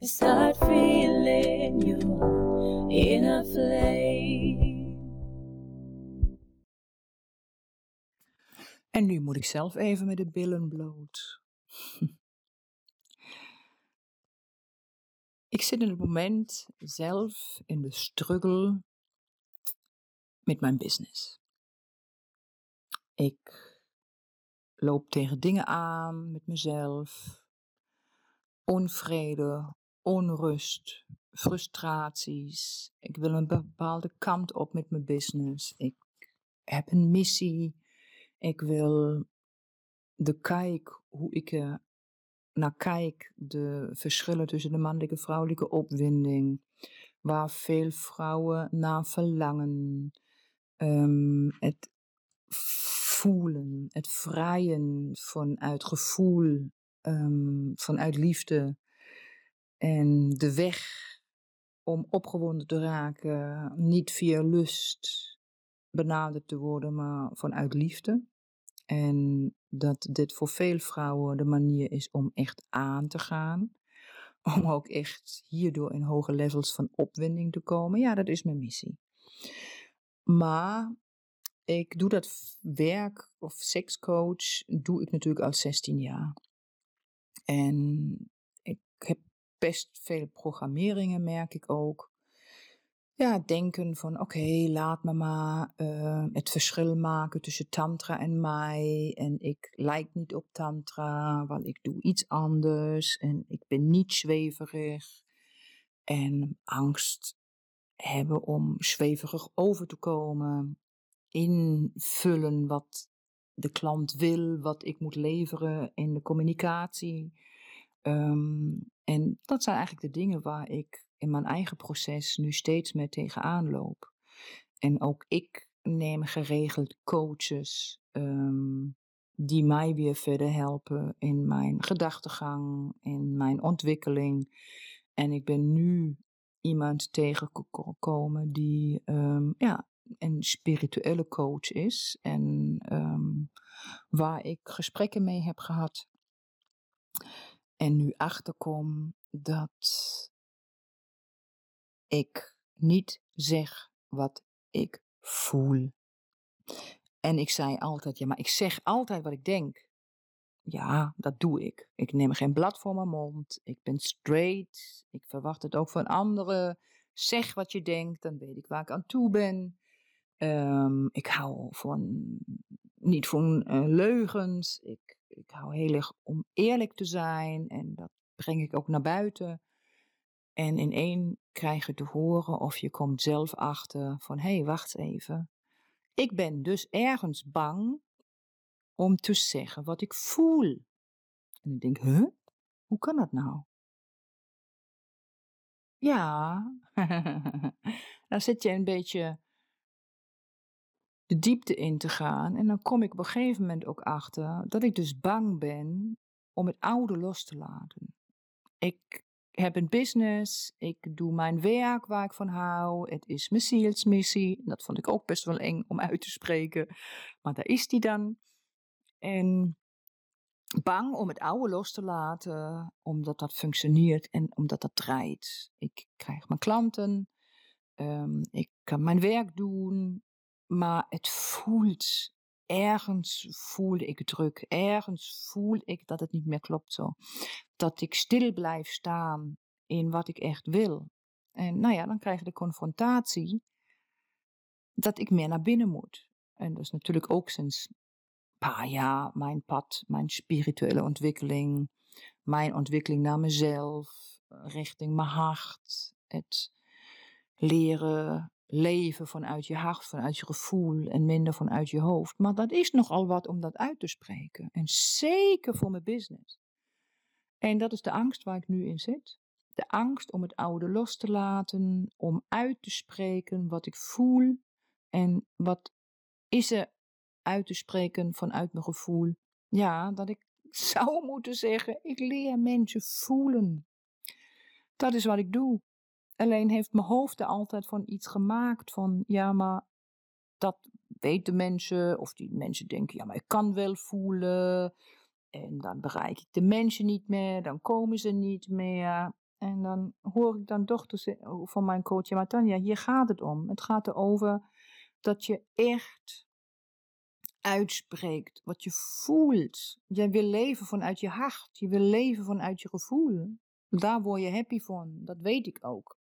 and start feeling your inner flame. En nu moet ik zelf even met de billen bloot. ik zit in het moment zelf in de struggle met mijn business. Ik loop tegen dingen aan met mezelf. Onvrede, onrust, frustraties. Ik wil een bepaalde kant op met mijn business. Ik heb een missie. Ik wil de kijk, hoe ik er naar kijk, de verschillen tussen de mannelijke en vrouwelijke opwinding, waar veel vrouwen naar verlangen. Um, het voelen, het vrijen vanuit gevoel, um, vanuit liefde. En de weg om opgewonden te raken, niet via lust benaderd te worden, maar vanuit liefde. En dat dit voor veel vrouwen de manier is om echt aan te gaan. Om ook echt hierdoor in hoge levels van opwinding te komen. Ja, dat is mijn missie. Maar ik doe dat werk of sekscoach, doe ik natuurlijk al 16 jaar. En ik heb best veel programmeringen, merk ik ook. Ja, denken van oké, laat me maar uh, het verschil maken tussen tantra en mij. En ik lijk niet op tantra, want ik doe iets anders. En ik ben niet zweverig. En angst hebben om zweverig over te komen. Invullen wat de klant wil, wat ik moet leveren in de communicatie. Um, en dat zijn eigenlijk de dingen waar ik in mijn eigen proces nu steeds meer tegenaan loop. En ook ik neem geregeld coaches um, die mij weer verder helpen in mijn gedachtegang, in mijn ontwikkeling. En ik ben nu iemand tegengekomen die um, ja, een spirituele coach is en waar ik gesprekken mee heb gehad. En nu achterkom dat ik niet zeg wat ik voel. En ik zei altijd, ja, maar ik zeg altijd wat ik denk. Ja, dat doe ik. Ik neem geen blad voor mijn mond. Ik ben straight. Ik verwacht het ook van anderen. Zeg wat je denkt, dan weet ik waar ik aan toe ben. Um, ik hou van, niet van uh, leugens. Ik, ik hou heel erg om eerlijk te zijn. En dat breng ik ook naar buiten. En in één krijg je te horen of je komt zelf achter van hé, hey, wacht even. Ik ben dus ergens bang om te zeggen wat ik voel. En ik denk, huh? Hoe kan dat nou? Ja, dan zit je een beetje de diepte in te gaan. En dan kom ik op een gegeven moment ook achter dat ik dus bang ben om het oude los te laten. Ik heb een business, ik doe mijn werk waar ik van hou. Het is mijn zielsmissie. Dat vond ik ook best wel eng om uit te spreken. Maar daar is die dan. En bang om het oude los te laten, omdat dat functioneert en omdat dat draait. Ik krijg mijn klanten, um, ik kan mijn werk doen, maar het voelt, ergens voel ik druk, ergens voel ik dat het niet meer klopt zo. Dat ik stil blijf staan in wat ik echt wil. En nou ja, dan krijg je de confrontatie dat ik meer naar binnen moet. En dat is natuurlijk ook sinds een paar jaar mijn pad, mijn spirituele ontwikkeling, mijn ontwikkeling naar mezelf, richting mijn hart, het leren leven vanuit je hart, vanuit je gevoel en minder vanuit je hoofd. Maar dat is nogal wat om dat uit te spreken. En zeker voor mijn business. En dat is de angst waar ik nu in zit. De angst om het oude los te laten, om uit te spreken wat ik voel en wat is er uit te spreken vanuit mijn gevoel. Ja, dat ik zou moeten zeggen, ik leer mensen voelen. Dat is wat ik doe. Alleen heeft mijn hoofd er altijd van iets gemaakt van, ja, maar dat weten mensen, of die mensen denken, ja, maar ik kan wel voelen. En dan bereik ik de mensen niet meer, dan komen ze niet meer. En dan hoor ik dan dochters van mijn coach, ja, maar Tanja, hier gaat het om. Het gaat erover dat je echt uitspreekt wat je voelt. Jij wil leven vanuit je hart, je wil leven vanuit je gevoel. Daar word je happy van, dat weet ik ook.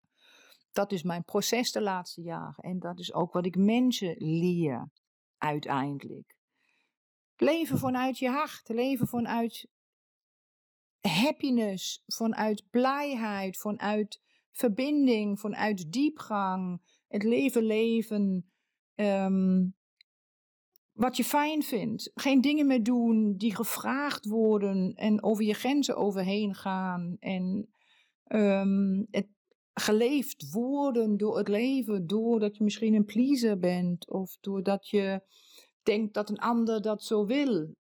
Dat is mijn proces de laatste jaren en dat is ook wat ik mensen leer uiteindelijk. Leven vanuit je hart, leven vanuit happiness, vanuit blijheid, vanuit verbinding, vanuit diepgang. Het leven leven um, wat je fijn vindt. Geen dingen meer doen die gevraagd worden en over je grenzen overheen gaan. En um, het geleefd worden door het leven, doordat je misschien een pleaser bent of doordat je denkt dat een ander dat zo wil.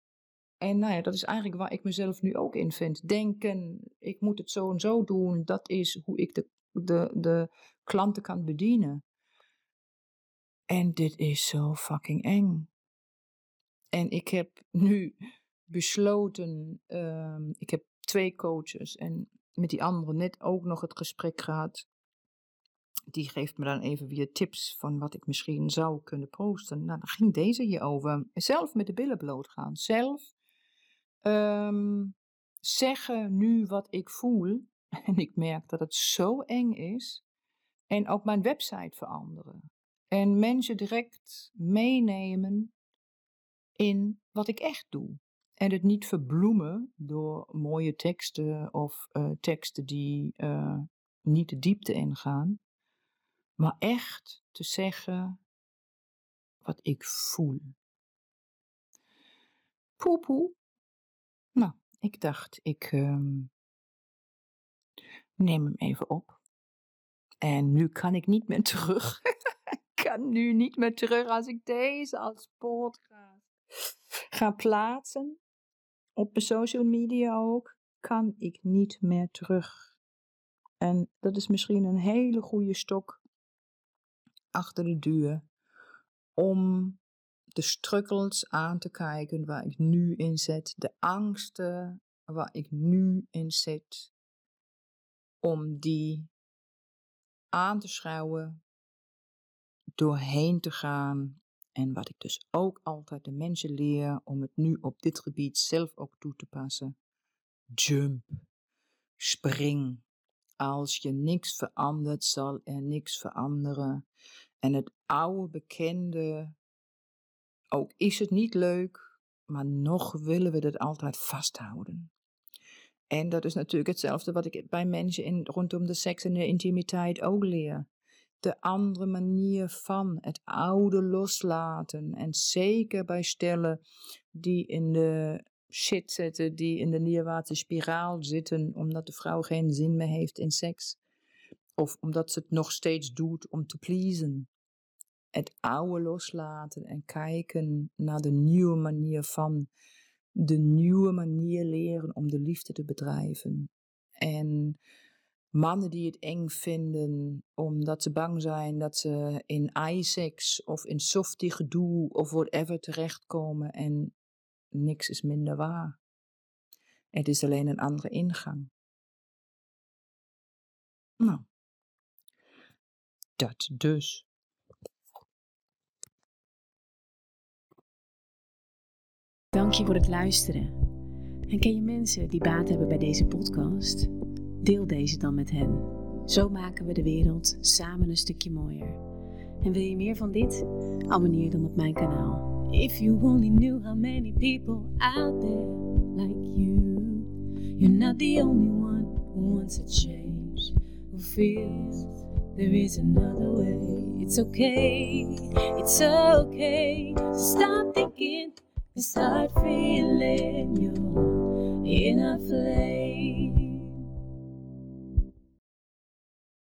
En nou ja, dat is eigenlijk waar ik mezelf nu ook in vind. Denken, ik moet het zo en zo doen, dat is hoe ik de, de, de klanten kan bedienen. En dit is zo fucking eng. En ik heb nu besloten, um, ik heb twee coaches en met die andere net ook nog het gesprek gehad. Die geeft me dan even weer tips van wat ik misschien zou kunnen posten. Nou, dan ging deze hier over. Zelf met de billen bloot gaan. Zelf um, zeggen nu wat ik voel. En ik merk dat het zo eng is. En ook mijn website veranderen. En mensen direct meenemen in wat ik echt doe. En het niet verbloemen door mooie teksten of uh, teksten die uh, niet de diepte ingaan. Maar echt te zeggen wat ik voel. Poepoe. Nou, ik dacht, ik um, neem hem even op. En nu kan ik niet meer terug. kan nu niet meer terug als ik deze als podcast ga plaatsen. Op social media ook. Kan ik niet meer terug. En dat is misschien een hele goede stok achter de deur. Om de struggles aan te kijken waar ik nu in zit. De angsten waar ik nu in zit. Om die aan te schouwen doorheen te gaan. En wat ik dus ook altijd de mensen leer om het nu op dit gebied zelf ook toe te passen. Jump. Spring. Als je niks verandert, zal er niks veranderen. En het oude bekende, ook is het niet leuk, maar nog willen we het altijd vasthouden. En dat is natuurlijk hetzelfde wat ik bij mensen in, rondom de seks en de intimiteit ook leer de andere manier van het oude loslaten. En zeker bij stellen die in de shit zitten, die in de neerwaartse spiraal zitten, omdat de vrouw geen zin meer heeft in seks. Of omdat ze het nog steeds doet om te pleasen. Het oude loslaten en kijken naar de nieuwe manier van. De nieuwe manier leren om de liefde te bedrijven. En mannen die het eng vinden omdat ze bang zijn dat ze in iSex of in softie gedoe of whatever terechtkomen en niks is minder waar. Het is alleen een andere ingang. Nou, dat dus. Dank je voor het luisteren. En ken je mensen die baat hebben bij deze podcast? Deel deze dan met hen. Zo maken we de wereld samen een stukje mooier. En wil je meer van dit? Abonneer dan op mijn kanaal. If you only knew how many people out there like you. You're not the only one who wants a change. Who feels there is another way. It's okay, it's okay. stop thinking and start feeling your inner flame.